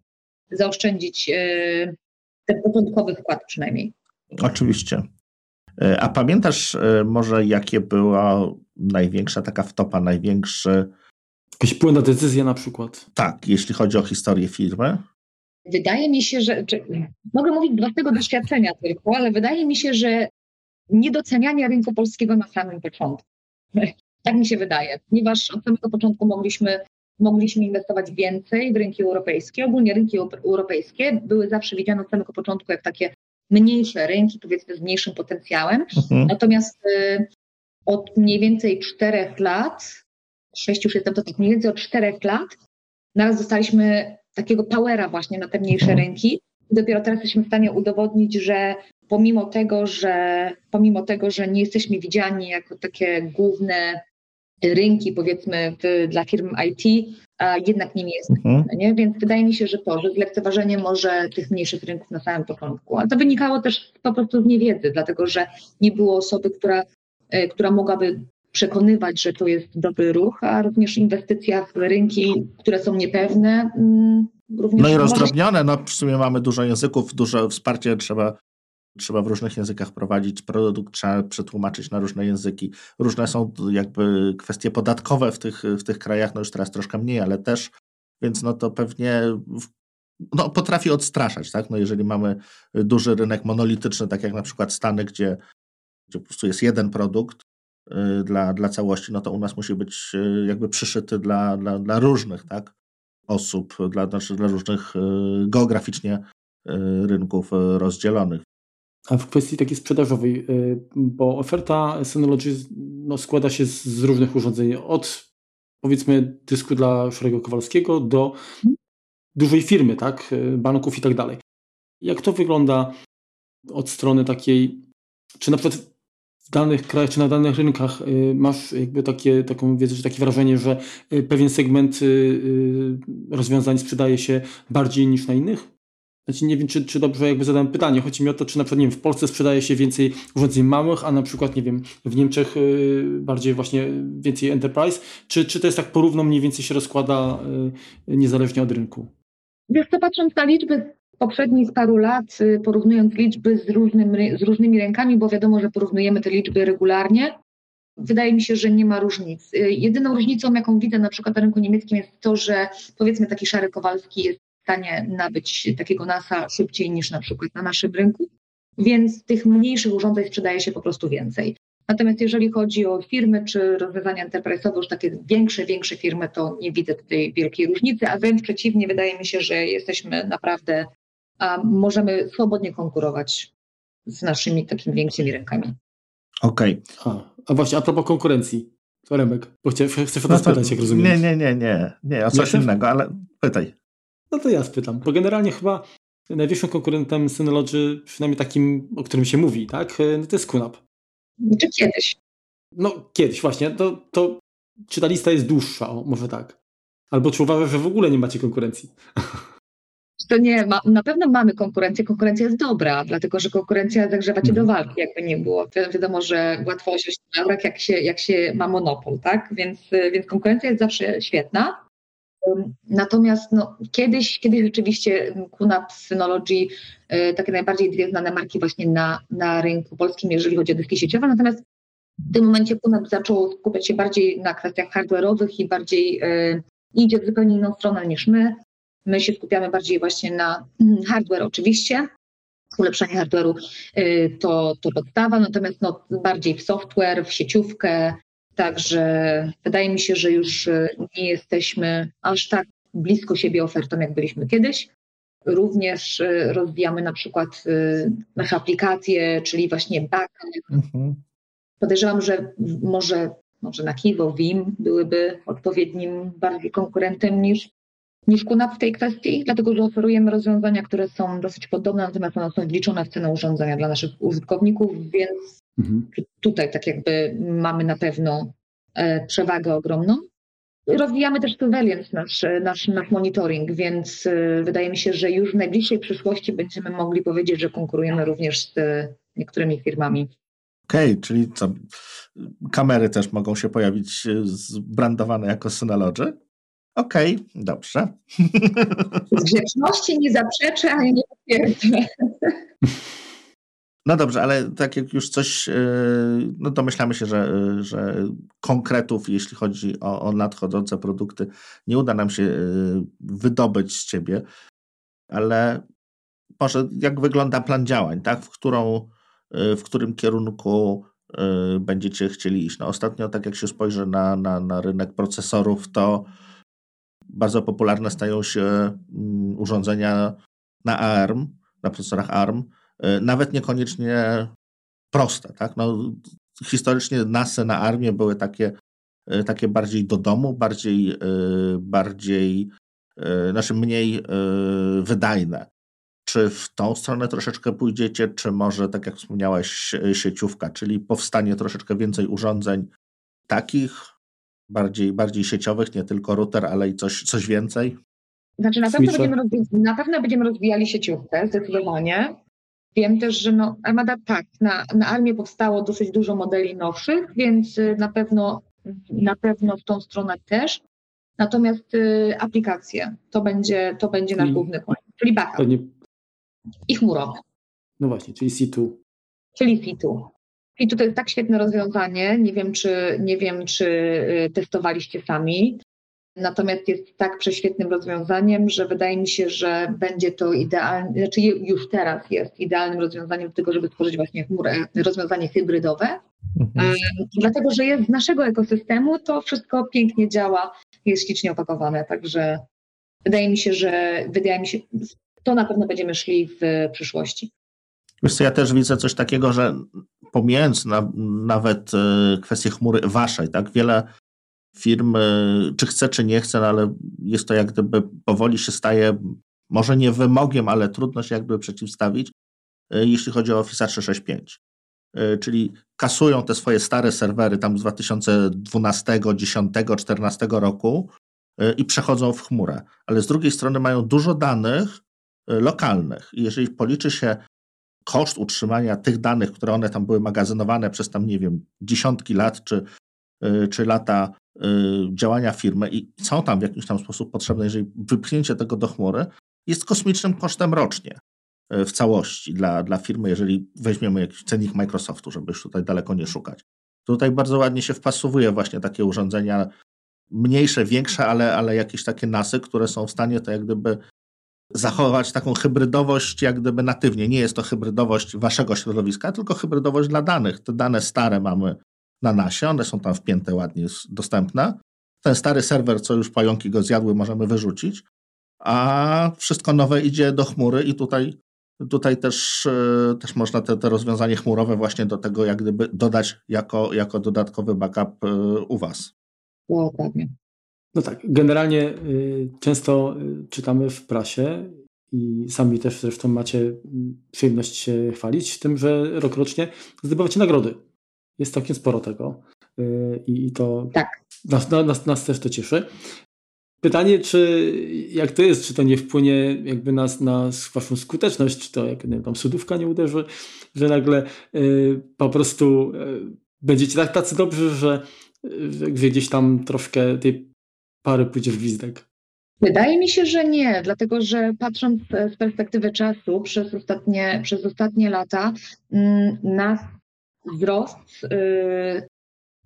zaoszczędzić yy, ten początkowy wkład przynajmniej. Oczywiście. E, a pamiętasz e, może, jakie była największa taka wtopa, największy. Jakaś błędna decyzja na przykład. Tak, jeśli chodzi o historię firmy? Wydaje mi się, że. Czy, mogę mówić z własnego doświadczenia tylko, ale wydaje mi się, że niedocenianie rynku polskiego na samym początku. Tak mi się wydaje, ponieważ od samego początku mogliśmy, mogliśmy inwestować więcej w rynki europejskie. Ogólnie rynki europejskie były zawsze widziane od samego początku jak takie mniejsze rynki, powiedzmy z mniejszym potencjałem. Mhm. Natomiast y, od mniej więcej czterech lat, sześć już jestem, to tak mniej więcej od czterech lat, naraz dostaliśmy takiego powera właśnie na te mniejsze mhm. rynki. I dopiero teraz jesteśmy w stanie udowodnić, że pomimo tego, że pomimo tego, że nie jesteśmy widziani jako takie główne rynki, powiedzmy, w, dla firm IT, a jednak nimi jest. Mhm. Nie? Więc wydaje mi się, że to, że zlekceważenie może tych mniejszych rynków na samym początku, ale to wynikało też po prostu z niewiedzy, dlatego że nie było osoby, która, e, która mogłaby przekonywać, że to jest dobry ruch, a również inwestycja w rynki, które są niepewne. Mm, no i rozdrobnione, no w sumie mamy dużo języków, dużo wsparcia trzeba trzeba w różnych językach prowadzić, produkt trzeba przetłumaczyć na różne języki. Różne są jakby kwestie podatkowe w tych, w tych krajach, no już teraz troszkę mniej, ale też, więc no to pewnie no, potrafi odstraszać, tak? No jeżeli mamy duży rynek monolityczny, tak jak na przykład Stany, gdzie, gdzie po prostu jest jeden produkt y, dla, dla całości, no to u nas musi być y, jakby przyszyty dla, dla, dla różnych, tak? osób, dla, znaczy dla różnych y, geograficznie rynków rozdzielonych. A w kwestii takiej sprzedażowej, y, bo oferta Synology no, składa się z, z różnych urządzeń, od powiedzmy dysku dla Szarego Kowalskiego do dużej firmy, tak, y, banków i tak dalej. Jak to wygląda od strony takiej, czy na przykład w danych krajach, czy na danych rynkach y, masz jakby takie, taką wiedzę, czy takie wrażenie, że pewien segment rozwiązań sprzedaje się bardziej niż na innych? Znaczy nie wiem, czy, czy dobrze jakby zadałem pytanie. Chodzi mi o to, czy na przykład nie wiem, w Polsce sprzedaje się więcej urządzeń małych, a na przykład, nie wiem, w Niemczech y, bardziej właśnie więcej enterprise, czy, czy to jest tak porówno mniej więcej się rozkłada y, niezależnie od rynku? Wiesz co, patrząc na liczby poprzednich paru lat, y, porównując liczby z, różnym, z różnymi rękami, bo wiadomo, że porównujemy te liczby regularnie, wydaje mi się, że nie ma różnic. Jedyną różnicą, jaką widzę na przykład na rynku niemieckim jest to, że powiedzmy taki Szary Kowalski jest stanie nabyć takiego NASA szybciej niż na przykład na naszym rynku, więc tych mniejszych urządzeń sprzedaje się po prostu więcej. Natomiast jeżeli chodzi o firmy czy rozwiązania enterprise'owe, już takie większe, większe firmy, to nie widzę tutaj wielkiej różnicy, a wręcz przeciwnie, wydaje mi się, że jesteśmy naprawdę, a możemy swobodnie konkurować z naszymi takimi większymi rynkami. Okej. Okay. A, właśnie a propos konkurencji, to Remek, bo chcesz, chcesz o to no spytać, jak rozumiem. Nie, nie, nie, nie, nie, o coś innego, ale pytaj. No to ja spytam, bo generalnie chyba największym konkurentem Synology, przynajmniej takim, o którym się mówi, tak, no to jest QNAP. Czy kiedyś? No kiedyś właśnie, to, to czy ta lista jest dłuższa, o, może tak. Albo czy uważasz, że w ogóle nie macie konkurencji? To nie, ma, na pewno mamy konkurencję. Konkurencja jest dobra, dlatego że konkurencja zagrzewa cię do mhm. walki, jakby nie było. Wiadomo, że łatwo osiąść jak się, jak się ma monopol, tak? Więc, więc konkurencja jest zawsze świetna. Natomiast no, kiedyś, kiedyś rzeczywiście QNAP, Synology, e, takie najbardziej dwie znane marki właśnie na, na rynku polskim, jeżeli chodzi o dyski sieciowe. Natomiast w tym momencie QNAP zaczął skupiać się bardziej na kwestiach hardware'owych i bardziej y, idzie w zupełnie inną stronę niż my. My się skupiamy bardziej właśnie na mm, hardware oczywiście. Ulepszanie hardware'u y, to, to podstawa, natomiast no, bardziej w software, w sieciówkę, Także wydaje mi się, że już e, nie jesteśmy aż tak blisko siebie ofertą, jak byliśmy kiedyś. Również e, rozwijamy na przykład e, nasze aplikacje, czyli właśnie backend. Mhm. Podejrzewam, że może, może na Kiwo, Vim byłyby odpowiednim bardziej konkurentem niż, niż QNAP w tej kwestii, dlatego że oferujemy rozwiązania, które są dosyć podobne, natomiast one są wliczone w cenę urządzenia dla naszych użytkowników, więc Mhm. Tutaj tak jakby mamy na pewno e, przewagę ogromną. Rozwijamy też surveillance, nasz, nasz, nasz monitoring, więc e, wydaje mi się, że już w najbliższej przyszłości będziemy mogli powiedzieć, że konkurujemy również z niektórymi firmami. Okej, okay, czyli co? Kamery też mogą się pojawić e, zbrandowane jako Synology? Okej, okay, dobrze. Z grzeczności nie zaprzeczę, ale nie potwierdzę. No dobrze, ale tak jak już coś, e, no domyślamy się, że, że konkretów, jeśli chodzi o, o nadchodzące produkty, nie uda nam się e, wydobyć z ciebie, ale może jak wygląda plan działań, tak? W, którą, e, w którym kierunku będziecie chcieli iść? No ostatnio, tak jak się spojrzy na, na, na rynek procesorów, to bardzo popularne stają się mm, urządzenia na ARM, na procesorach ARM, E, nawet niekoniecznie proste. Tak? No, historycznie NASy na armię były takie, e, takie bardziej do domu, bardziej, e, bardziej znaczy mniej wydajne. czy w tą stronę troszeczkę pójdziecie, czy może, tak jak wspomniałeś, sieciówka, czyli powstanie troszeczkę więcej urządzeń takich, bardziej, bardziej sieciowych, nie tylko router, ale i coś, coś więcej? Znaczy na pewno, będziemy na pewno będziemy rozwijali sieciówkę, zdecydowanie. Wiem też, że no, Armada tak, na, na armię powstało dosyć dużo modeli nowszych, więc y, na pewno, na pewno w tą stronę też. Natomiast y, aplikacje to będzie, to będzie nasz główny point, czyli backup. Pewnie... I chmurowe. No właśnie, czyli C2. Czyli C2. I jest tak świetne rozwiązanie. Nie wiem, czy, nie wiem, czy y, testowaliście sami. Natomiast jest tak prześwietnym rozwiązaniem, że wydaje mi się, że będzie to idealne, znaczy już teraz jest idealnym rozwiązaniem do tego, żeby stworzyć właśnie chmurę, rozwiązanie hybrydowe. Mhm. Dlatego, że jest z naszego ekosystemu, to wszystko pięknie działa, jest ślicznie opakowane. Także wydaje mi się, że wydaje mi się, to na pewno będziemy szli w przyszłości. Wiesz co, ja też widzę coś takiego, że pomijając na, nawet e, kwestię chmury waszej, tak, wiele firm, czy chce, czy nie chce, no ale jest to jak gdyby powoli się staje, może nie wymogiem, ale trudno się jakby przeciwstawić, e, jeśli chodzi o Office 365. E, czyli kasują te swoje stare serwery tam z 2012, 10, 14 roku i przechodzą w chmurę. Ale z drugiej strony mają dużo danych lokalnych. I jeżeli policzy się koszt utrzymania tych danych, które one tam były magazynowane przez tam, nie wiem, dziesiątki lat czy, y, czy lata y, działania firmy i są tam w jakiś tam sposób potrzebne, jeżeli wypchnięcie tego do chmury jest kosmicznym kosztem rocznie y, w całości dla, dla firmy, jeżeli weźmiemy jakiś cennik Microsoftu, żeby już tutaj daleko nie szukać. Tutaj bardzo ładnie się wpasowuje właśnie takie urządzenia, mniejsze, większe, ale, ale jakieś takie nasy, które są w stanie to jak gdyby zachować taką hybrydowość jak gdyby natywnie. Nie jest to hybrydowość waszego środowiska, tylko hybrydowość dla danych. Te dane stare mamy na nasie, one są tam wpięte ładnie, dostępne. Ten stary serwer, co już pająki go zjadły, możemy wyrzucić, a wszystko nowe idzie do chmury i tutaj, tutaj też, e, też można te, te rozwiązanie chmurowe właśnie do tego jak gdyby dodać jako, jako dodatkowy backup e, u was. Dokładnie. No tak, generalnie y, często y, czytamy w prasie i sami też zresztą macie mm, przyjemność się chwalić tym, że rokrocznie zdobywacie nagrody. Jest całkiem sporo tego y, i to tak. nas, nas, nas też to cieszy. Pytanie, czy jak to jest, czy to nie wpłynie jakby nas na waszą skuteczność, czy to jak nie, tam sudówka nie uderzy, że nagle y, po prostu y, będziecie tak tacy dobrzy, że, że gdzieś tam troszkę tej pary pójdzie w gwizdek? Wydaje mi się, że nie, dlatego że patrząc z perspektywy czasu przez ostatnie, przez ostatnie lata, mm, nasz wzrost y,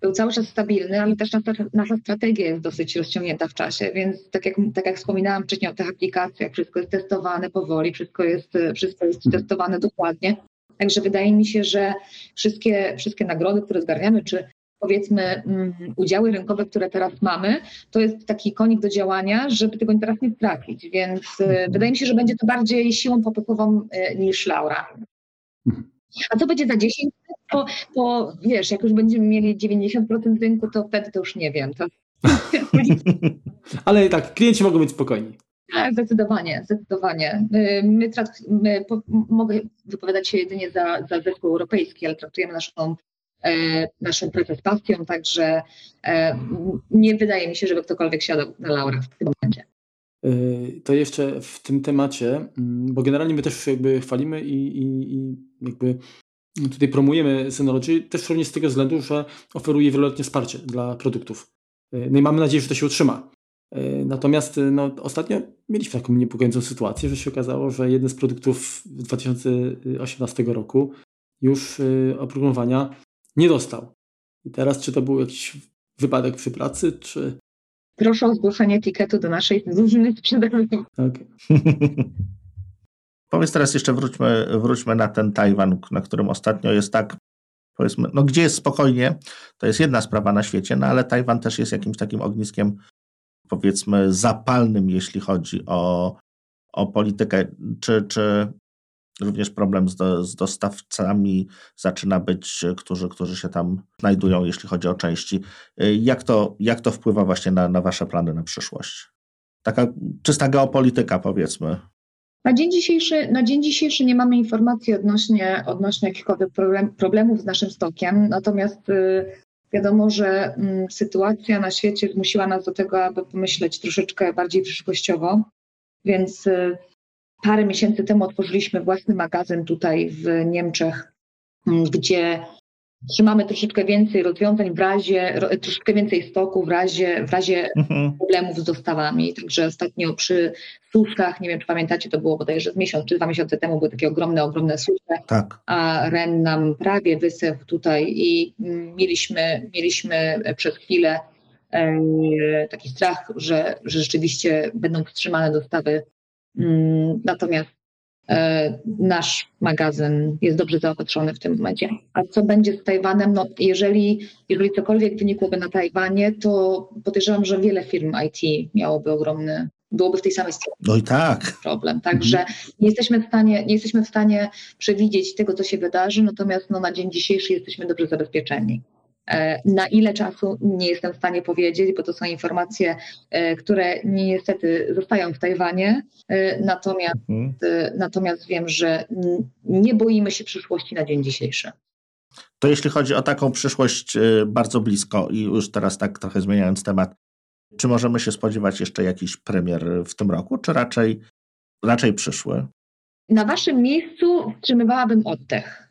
był cały czas stabilny, ale też nasza, nasza strategia jest dosyć rozciągnięta w czasie, więc tak jak, tak jak wspominałam wcześniej o tych aplikacjach, wszystko jest testowane powoli, wszystko jest, wszystko jest mhm. testowane dokładnie. Także wydaje mi się, że wszystkie, wszystkie nagrody, które zgarniamy, czy powiedzmy mm, udziały rynkowe, które teraz mamy, to jest taki konik do działania, żeby tego teraz nie stracić. Więc e, mhm. wydaje mi się, że będzie to bardziej siłą popychową e, niż Laura. Mhm. A co będzie za 10 lat? Po, po, wiesz, jak już będziemy mieli 90% rynku, to wtedy to już nie wiem. To... Ale tak, klienci mogą być spokojni. Tak, zdecydowanie, zdecydowanie. E, my, my mogę wypowiadać się jedynie za, za zespół europejski, ale traktujemy naszą naszą pracę z pasją, także e, nie wydaje mi się, żeby ktokolwiek siadał na laurach w tym momencie. E, to jeszcze w tym temacie, mm, bo generalnie my też jakby chwalimy i, i, i jakby tutaj promujemy Synology też również z tego względu, że oferuje wieloletnie wsparcie dla produktów. No i mamy nadzieję, że to się utrzyma. Natomiast no, ostatnio mieliśmy taką niepokojącą sytuację, że się okazało, że jeden z produktów 2018 roku już oprogramowania nie dostał. I teraz, czy to był jakiś wypadek przy pracy, czy. Proszę o zgłoszenie etykietu do naszej drużyny sprzedażowej. Okay. Powiedz teraz jeszcze wróćmy, wróćmy na ten Tajwan, na którym ostatnio jest tak, powiedzmy, no gdzie jest spokojnie, to jest jedna sprawa na świecie, no ale Tajwan też jest jakimś takim ogniskiem, powiedzmy, zapalnym, jeśli chodzi o, o politykę. Czy, czy Również problem z, do, z, dostawcami zaczyna być, którzy, którzy się tam znajdują, jeśli chodzi o części. Jak to, jak to wpływa właśnie na, na Wasze plany na przyszłość? Taka czysta geopolityka, powiedzmy. Na dzień dzisiejszy, na dzień dzisiejszy nie mamy informacji odnośnie, odnośnie jakichkolwiek problem, problemów z naszym stokiem, natomiast y, wiadomo, że y, sytuacja na świecie zmusiła nas do tego, aby pomyśleć troszeczkę bardziej przyszłościowo, więc y, parę miesięcy temu otworzyliśmy własny magazyn tutaj w Niemczech, mm, gdzie trzymamy troszeczkę więcej rozwiązań w razie, troszeczkę więcej stoku w razie, w razie mhm. problemów z dostawami. Także ostatnio przy suszkach, nie wiem czy pamiętacie, to było bodajże z miesiąc czy dwa miesiące temu były takie ogromne, ogromne susze, tak. a ren nam prawie wysechł tutaj i mm, mieliśmy, mieliśmy przez chwilę e, taki strach, że, że rzeczywiście będą wstrzymane dostawy. Mm, natomiast E, nasz magazyn jest dobrze zaopatrzony w tym momencie. A co będzie z Tajwanem? No, jeżeli, jeżeli cokolwiek wynikłoby na Tajwanie, to podejrzewam, że wiele firm IT miałoby ogromny, byłoby w tej samej sytuacji. No i tak. Problem. Także mhm. nie, jesteśmy w stanie, nie jesteśmy w stanie przewidzieć tego, co się wydarzy, natomiast no, na dzień dzisiejszy jesteśmy dobrze zabezpieczeni. E, na ile czasu nie jestem w stanie powiedzieć, bo to są informacje, e, które niestety zostają w Tajwanie. E, natomiast, mhm. natomiast wiem, że nie boimy się przyszłości na dzień dzisiejszy. To jeśli chodzi o taką przyszłość bardzo blisko i już teraz tak trochę zmieniając temat, czy możemy się spodziewać jeszcze jakiś premier w tym roku, czy raczej, raczej przyszły? Na waszym miejscu wstrzymywałabym oddech.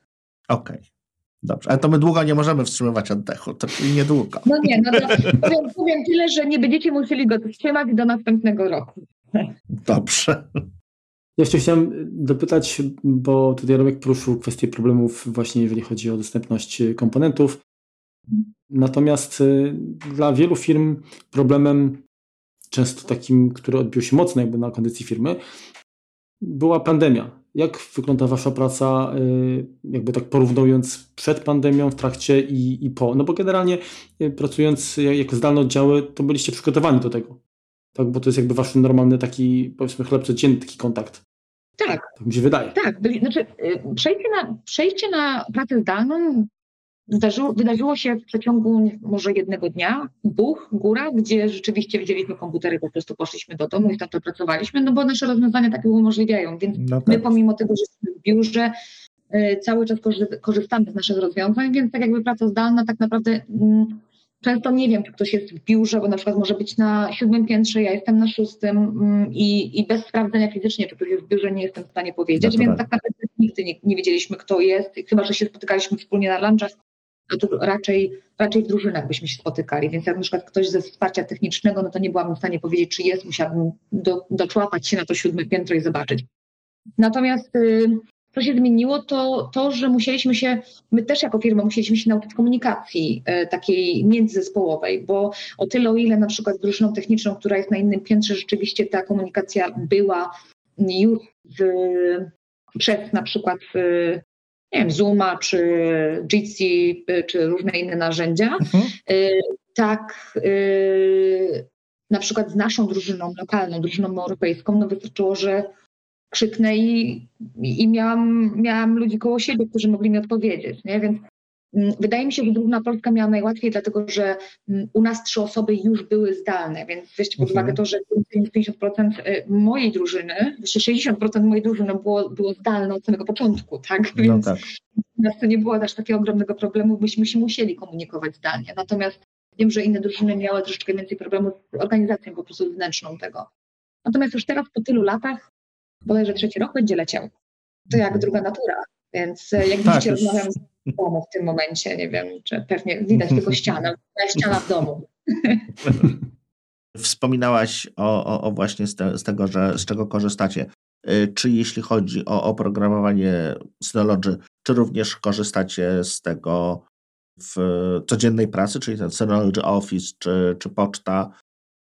Okej. Okay. Dobrze, ale to my długo nie możemy wstrzymywać oddechu, to czyli niedługo. No nie, no to powiem, powiem tyle, że nie będziecie musieli go wstrzymać do następnego roku. Dobrze. Jeszcze chciałem dopytać, bo tutaj Romek poruszył kwestię problemów właśnie jeżeli chodzi o dostępność komponentów. Natomiast y, dla wielu firm problemem często takim, który odbił się mocno jakby na kondycji firmy, była pandemia. Jak wygląda Wasza praca, y, jakby tak porównując przed pandemią, w trakcie i, i po? No bo generalnie y, pracując jako zdalne oddziały, to byliście przygotowani do tego. Tak, bo to jest jakby Wasz normalny taki, powiedzmy, chleb codzienny, taki kontakt. Tak. Tak mi się wydaje. Tak, byli, znaczy y, przejście na, przejście na pracę zdalną Zdarzyło, wydarzyło się w przeciągu może jednego dnia, dwóch, góra, gdzie rzeczywiście wzięliśmy komputery, po prostu poszliśmy do domu i tam to pracowaliśmy, no bo nasze rozwiązania takie umożliwiają, więc no tak. my pomimo tego, że jesteśmy w biurze, y, cały czas korzystamy z naszych rozwiązań, więc tak jakby praca zdalna tak naprawdę mm, często nie wiem, czy ktoś jest w biurze, bo na przykład może być na siódmym piętrze, ja jestem na szóstym mm, i, i bez sprawdzenia fizycznie, czy ktoś jest w biurze, nie jestem w stanie powiedzieć, więc tak naprawdę nigdy nie, nie wiedzieliśmy, kto jest, chyba, że się spotykaliśmy wspólnie na lunchach, no to raczej, raczej w drużynach byśmy się spotykali. Więc jak na przykład ktoś ze wsparcia technicznego, no to nie byłabym w stanie powiedzieć, czy jest, musiałabym do, doczłapać się na to siódme piętro i zobaczyć. Natomiast y, co się zmieniło, to to, że musieliśmy się, my też jako firma musieliśmy się nauczyć komunikacji y, takiej międzyzespołowej, bo o tyle, o ile na przykład z drużyną techniczną, która jest na innym piętrze, rzeczywiście ta komunikacja była już z, przez na przykład y, nie wiem, Zooma, czy Jitsi, czy różne inne narzędzia. Mhm. Y, tak, y, na przykład z naszą drużyną lokalną, drużyną europejską, no wystarczyło, że krzyknę i, i miałam, miałam ludzi koło siebie, którzy mogli mi odpowiedzieć, nie? Więc wydaje mi się, że drużyna polska miała najłatwiej, dlatego że mm, u nas trzy osoby już były zdalne, więc weźcie pod uwagę mhm. to, że więcej niż 50% y, mojej drużyny, 60% mojej drużyny było, było zdalne od samego początku, tak? No więc no tak. u nas to nie było też takiego ogromnego problemu, byśmy się musieli komunikować zdalnie. Natomiast wiem, że inne drużyny miały troszeczkę więcej problemów z organizacją po prostu wewnętrzną tego. Natomiast już teraz po tylu latach, bodajże trzeci rok będzie leciał. To jak mhm. druga natura. Więc e, jak tak, widzicie, rozmawiam z domu w tym momencie, nie wiem, czy pewnie widać tylko ścianę, ściana w domu. Wspominałaś o, o, o właśnie z, te, z, tego, że z czego korzystacie. E, czy jeśli chodzi o oprogramowanie Synology, czy również korzystacie z tego w codziennej pracy, czyli ten Synology Office, czy, czy poczta,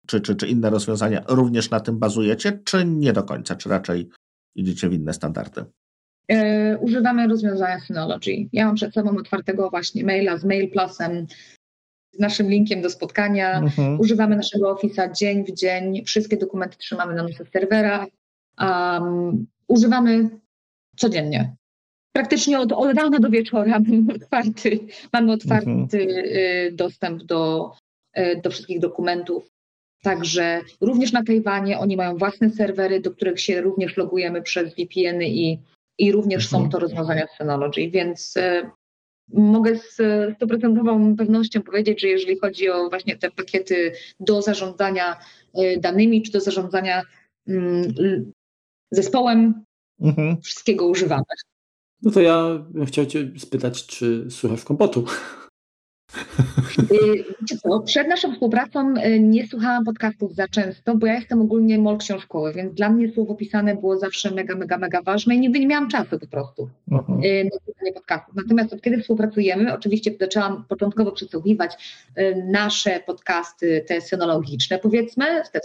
czy, czy, czy inne rozwiązania, również na tym bazujecie, czy nie do końca, czy raczej idziecie w inne standardy? E, używamy rozwiązania Synology. Ja mam przed sobą otwartego właśnie maila z Mail Plusem, z naszym linkiem do spotkania. Mhm. Używamy naszego Office'a dzień w dzień. Wszystkie dokumenty trzymamy na naszych serwerach. Um, używamy codziennie. Praktycznie od, od rana do wieczora mamy otwarty, mamy otwarty mhm. Y, dostęp do, y, do wszystkich dokumentów. Także również na Tajwanie oni mają własne serwery, do których się również logujemy przez VPN-y i, i również są Mhm. to rozwiązania z Synology, więc e, mogę z stuprocentową pewnością powiedzieć, że jeżeli chodzi o właśnie te pakiety do zarządzania e, danymi czy do zarządzania mm, zespołem, Mhm. wszystkiego używamy. No to ja bym chciał Cię spytać, czy słuchasz kompotu? Y, co, przed naszą współpracą y, nie słuchałam podcastów za często, bo ja jestem ogólnie mol książkowy, więc dla mnie słowo pisane było zawsze mega, mega, mega ważne i nigdy nie miałam czasu po prostu Mhm. y, na słuchanie podcastów. Natomiast od kiedy współpracujemy, oczywiście zaczęłam początkowo przesłuchiwać y, nasze podcasty, te synologiczne powiedzmy, te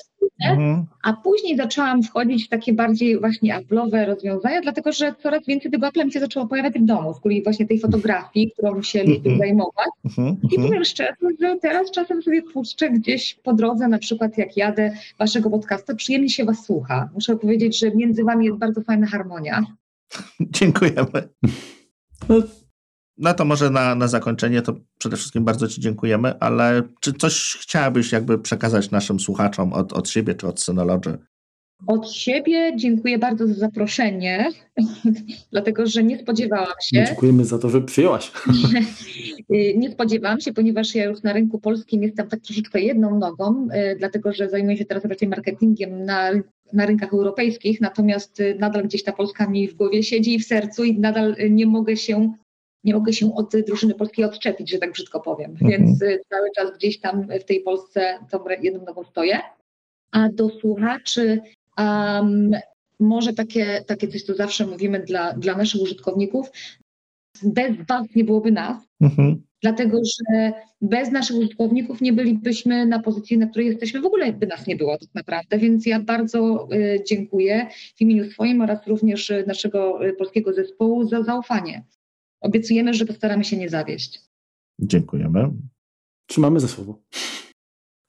Mhm. a później zaczęłam wchodzić w takie bardziej właśnie Apple'owe rozwiązania, dlatego że coraz więcej tego Apple'a mi się zaczęło pojawiać w domu, w której właśnie tej fotografii, którą się lubię Mhm. zajmować. Mhm. I Mhm. powiem szczerze, że teraz czasem sobie puszczę gdzieś po drodze, na przykład jak jadę waszego podcasta, przyjemnie się was słucha. Muszę powiedzieć, że między wami jest bardzo fajna harmonia. Dziękujemy. No, No to może na, na zakończenie to przede wszystkim bardzo Ci dziękujemy, ale czy coś chciałabyś jakby przekazać naszym słuchaczom od, od siebie czy od Synology? Od siebie dziękuję bardzo za zaproszenie, dlatego że nie spodziewałam się. dziękujemy za to, że przyjęłaś. Y, Nie spodziewałam się, ponieważ ja już na rynku polskim jestem tak troszeczkę jedną nogą, y, dlatego że zajmuję się teraz raczej marketingiem na, na rynkach europejskich, natomiast y, nadal gdzieś ta Polska mi w głowie siedzi i w sercu i nadal nie mogę się nie mogę się od drużyny polskiej odczepić, że tak brzydko powiem. Mhm. Więc y, cały czas gdzieś tam w tej Polsce tą jedną nogą stoję. A do słuchaczy um, może takie, takie coś, co zawsze mówimy dla, dla naszych użytkowników. Bez Was nie byłoby nas, Mhm. dlatego że bez naszych użytkowników nie bylibyśmy na pozycji, na której jesteśmy, w ogóle by nas nie było tak naprawdę, więc ja bardzo y, dziękuję w imieniu swoim oraz również y, naszego polskiego zespołu za zaufanie. Obiecujemy, że postaramy się nie zawieść. Dziękujemy. Trzymamy za słowo.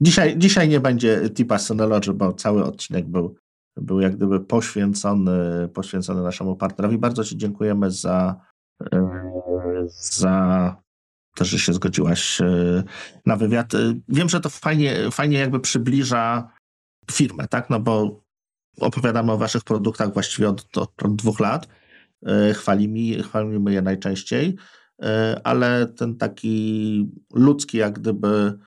Dzisiaj, dzisiaj nie będzie tipa Synology, bo cały odcinek był, był jak gdyby poświęcony, poświęcony naszemu partnerowi. Bardzo Ci dziękujemy za, za to, że się zgodziłaś e, na wywiad. E, Wiem, że to fajnie, fajnie jakby przybliża firmę, tak? No bo opowiadamy o Waszych produktach właściwie od, od, od dwóch lat. E, Chwalimy, chwalimy je najczęściej, e, ale ten taki ludzki jak gdyby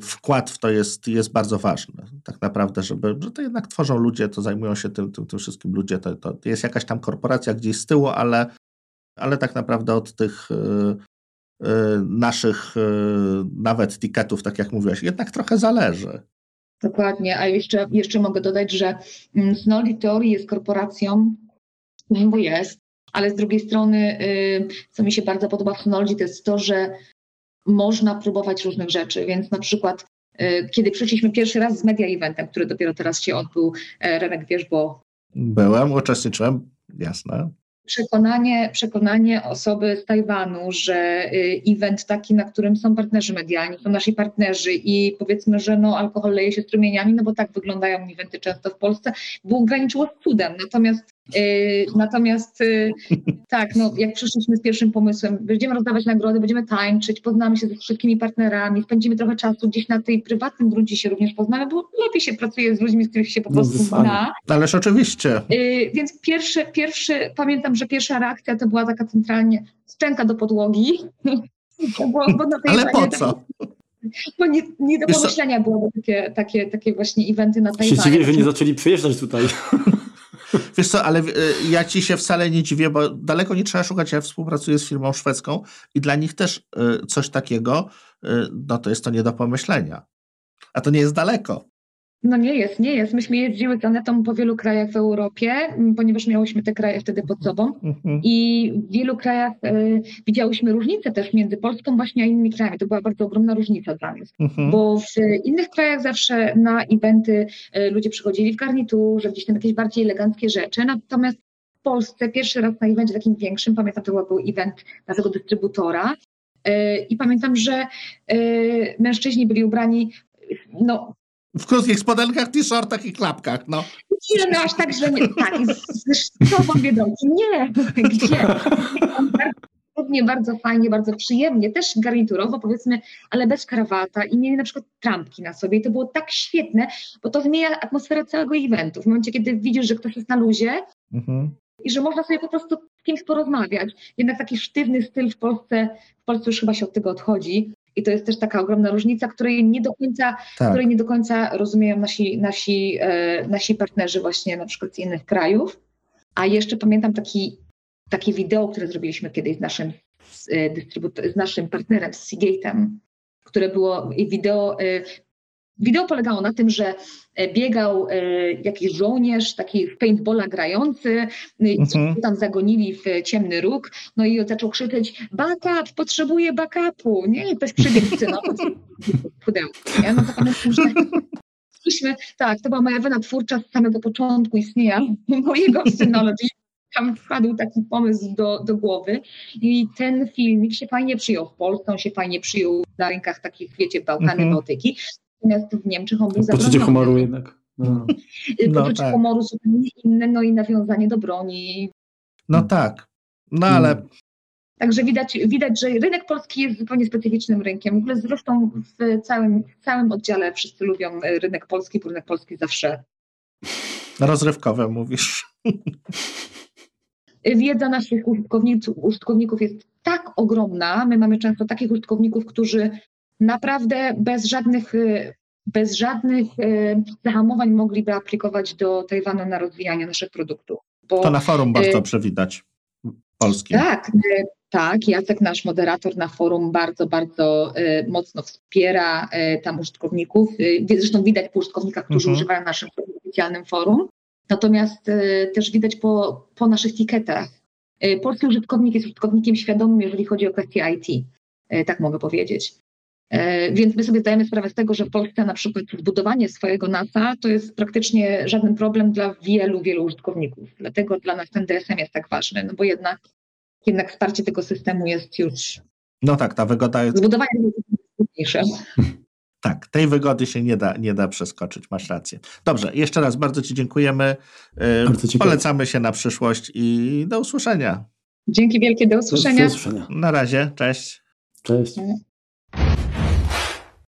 wkład w to jest, jest bardzo ważny. Tak naprawdę, żeby, że to jednak tworzą ludzie, to zajmują się tym, tym, tym wszystkim ludzie. To, to jest jakaś tam korporacja gdzieś z tyłu, ale, ale tak naprawdę od tych y, y, naszych nawet tiketów, tak jak mówiłaś, jednak trochę zależy. Dokładnie, a jeszcze, jeszcze mogę dodać, że mm, Synology Theory jest korporacją, no bo jest, ale z drugiej strony, y, co mi się bardzo podoba w Synology, to jest to, że można próbować różnych rzeczy, więc na przykład y, kiedy przyszliśmy pierwszy raz z media eventem, który dopiero teraz się odbył, e, Remek wiesz, bo Byłem, uczestniczyłem, jasne. przekonanie, przekonanie osoby z Tajwanu, że y, event taki, na którym są partnerzy medialni, są nasi partnerzy i powiedzmy, że no, alkohol leje się strumieniami, no bo tak wyglądają eventy często w Polsce, było graniczyło z cudem. Natomiast, y, natomiast y, tak, no, jak przyszliśmy z pierwszym pomysłem, będziemy rozdawać nagrody, będziemy tańczyć, poznamy się ze wszystkimi partnerami, spędzimy trochę czasu gdzieś na tej prywatnym gruncie się również poznamy, bo lepiej się pracuje z ludźmi, z których się po No, prostu zdecydowanie. zna. Ależ oczywiście. Yy, więc pierwszy, pierwszy, pamiętam, że pierwsza reakcja to była taka centralnie szczęka do podłogi. bo, bo na tej Ale po co? Bo nie, nie do pomyślenia było takie, takie, takie właśnie eventy na Się Tajwanie. dziwię, że nie zaczęli przyjeżdżać tutaj. Wiesz co, ale y, ja ci się wcale nie dziwię, bo daleko nie trzeba szukać. Ja współpracuję z firmą szwedzką i dla nich też y, coś takiego, y, no to jest to nie do pomyślenia. A to nie jest daleko. No nie jest, nie jest. Myśmy jeździły z Anetą po wielu krajach w Europie, ponieważ miałyśmy te kraje wtedy pod sobą. Mhm. I w wielu krajach y, widziałyśmy różnice też między Polską właśnie a innymi krajami. To była bardzo ogromna różnica dla nas. Mhm. Bo w innych krajach zawsze na eventy e, ludzie przychodzili w garniturze, gdzieś tam jakieś bardziej eleganckie rzeczy, natomiast w Polsce pierwszy raz na evencie takim większym, pamiętam, to był event naszego dystrybutora e, i pamiętam, że mężczyźni byli ubrani no, W krótkich spodenkach, t-shirtach i klapkach, no. nie, no aż tak, że nie, tak, z, sztową biedronki, nie, gdzie? Bardzo fajnie, bardzo przyjemnie, też garniturowo powiedzmy, ale bez krawata i mieli na przykład trampki na sobie i to było tak świetne, bo to zmienia atmosferę całego eventu. W momencie, kiedy widzisz, że ktoś jest na luzie mhm. i że można sobie po prostu z kimś porozmawiać. Jednak taki sztywny styl w Polsce, w Polsce już chyba się od tego odchodzi. I to jest też taka ogromna różnica, której nie do końca, tak. której nie do końca rozumieją nasi, nasi, e, nasi partnerzy właśnie na przykład z innych krajów. A jeszcze pamiętam taki, takie wideo, które zrobiliśmy kiedyś z naszym, z, z naszym partnerem, z Seagate'em, które było wideo e, Wideo polegało na tym, że e, biegał e, jakiś żołnierz, taki paintballa grający, no mhm. tam zagonili w ciemny róg, no i zaczął krzyczeć backup, potrzebuję backupu, nie? I ktoś przybiegł, no, pudełko, nie? No to pamiętam, że tak, to była moja wena twórcza z samego początku istnienia mojego Synology. Tam wpadł taki pomysł do, do głowy i ten filmik się fajnie przyjął w Polsce, on się fajnie przyjął na rynkach takich, wiecie, Bałkany, mm -hmm. Bałtyki. Natomiast w Niemczech on był Poczucie humoru jednak. No. no Poczucie tak. humoru zupełnie inne, no i nawiązanie do broni. No tak, no ale... Mm. Także widać, widać, że rynek polski jest zupełnie specyficznym rynkiem. W ogóle zresztą w całym, w całym oddziale wszyscy lubią rynek polski, bo rynek polski zawsze... Rozrywkowe mówisz. Wiedza naszych użytkowników, użytkowników jest tak ogromna. My mamy często takich użytkowników, którzy naprawdę bez żadnych, y, bez żadnych y, zahamowań mogliby aplikować do Tajwanu na rozwijanie naszych produktów. Bo, to na forum bardzo y, przewidać polskim. Tak, tak. Jacek, nasz moderator na forum, bardzo, bardzo mocno wspiera tam użytkowników. Zresztą widać po użytkownikach, którzy mhm. używają naszym oficjalnym forum. Natomiast też widać po, po naszych tiketach. Polski użytkownik jest użytkownikiem świadomym, jeżeli chodzi o kwestie IT. Tak mogę powiedzieć. E, więc my sobie zdajemy sprawę z tego, że w Polsce na przykład zbudowanie swojego NASA to jest praktycznie żaden problem dla wielu, wielu użytkowników. Dlatego dla nas ten DSM jest tak ważny, no bo jednak, jednak wsparcie tego systemu jest już. No tak, ta wygoda jest. Zbudowanie jest trudniejsze. Tak, tej wygody się nie da, nie da przeskoczyć, masz rację. Dobrze, jeszcze raz bardzo Ci dziękujemy. E, bardzo Polecamy się na przyszłość i do usłyszenia. Dzięki wielkie, do usłyszenia. Do usłyszenia. Na razie, cześć. Cześć.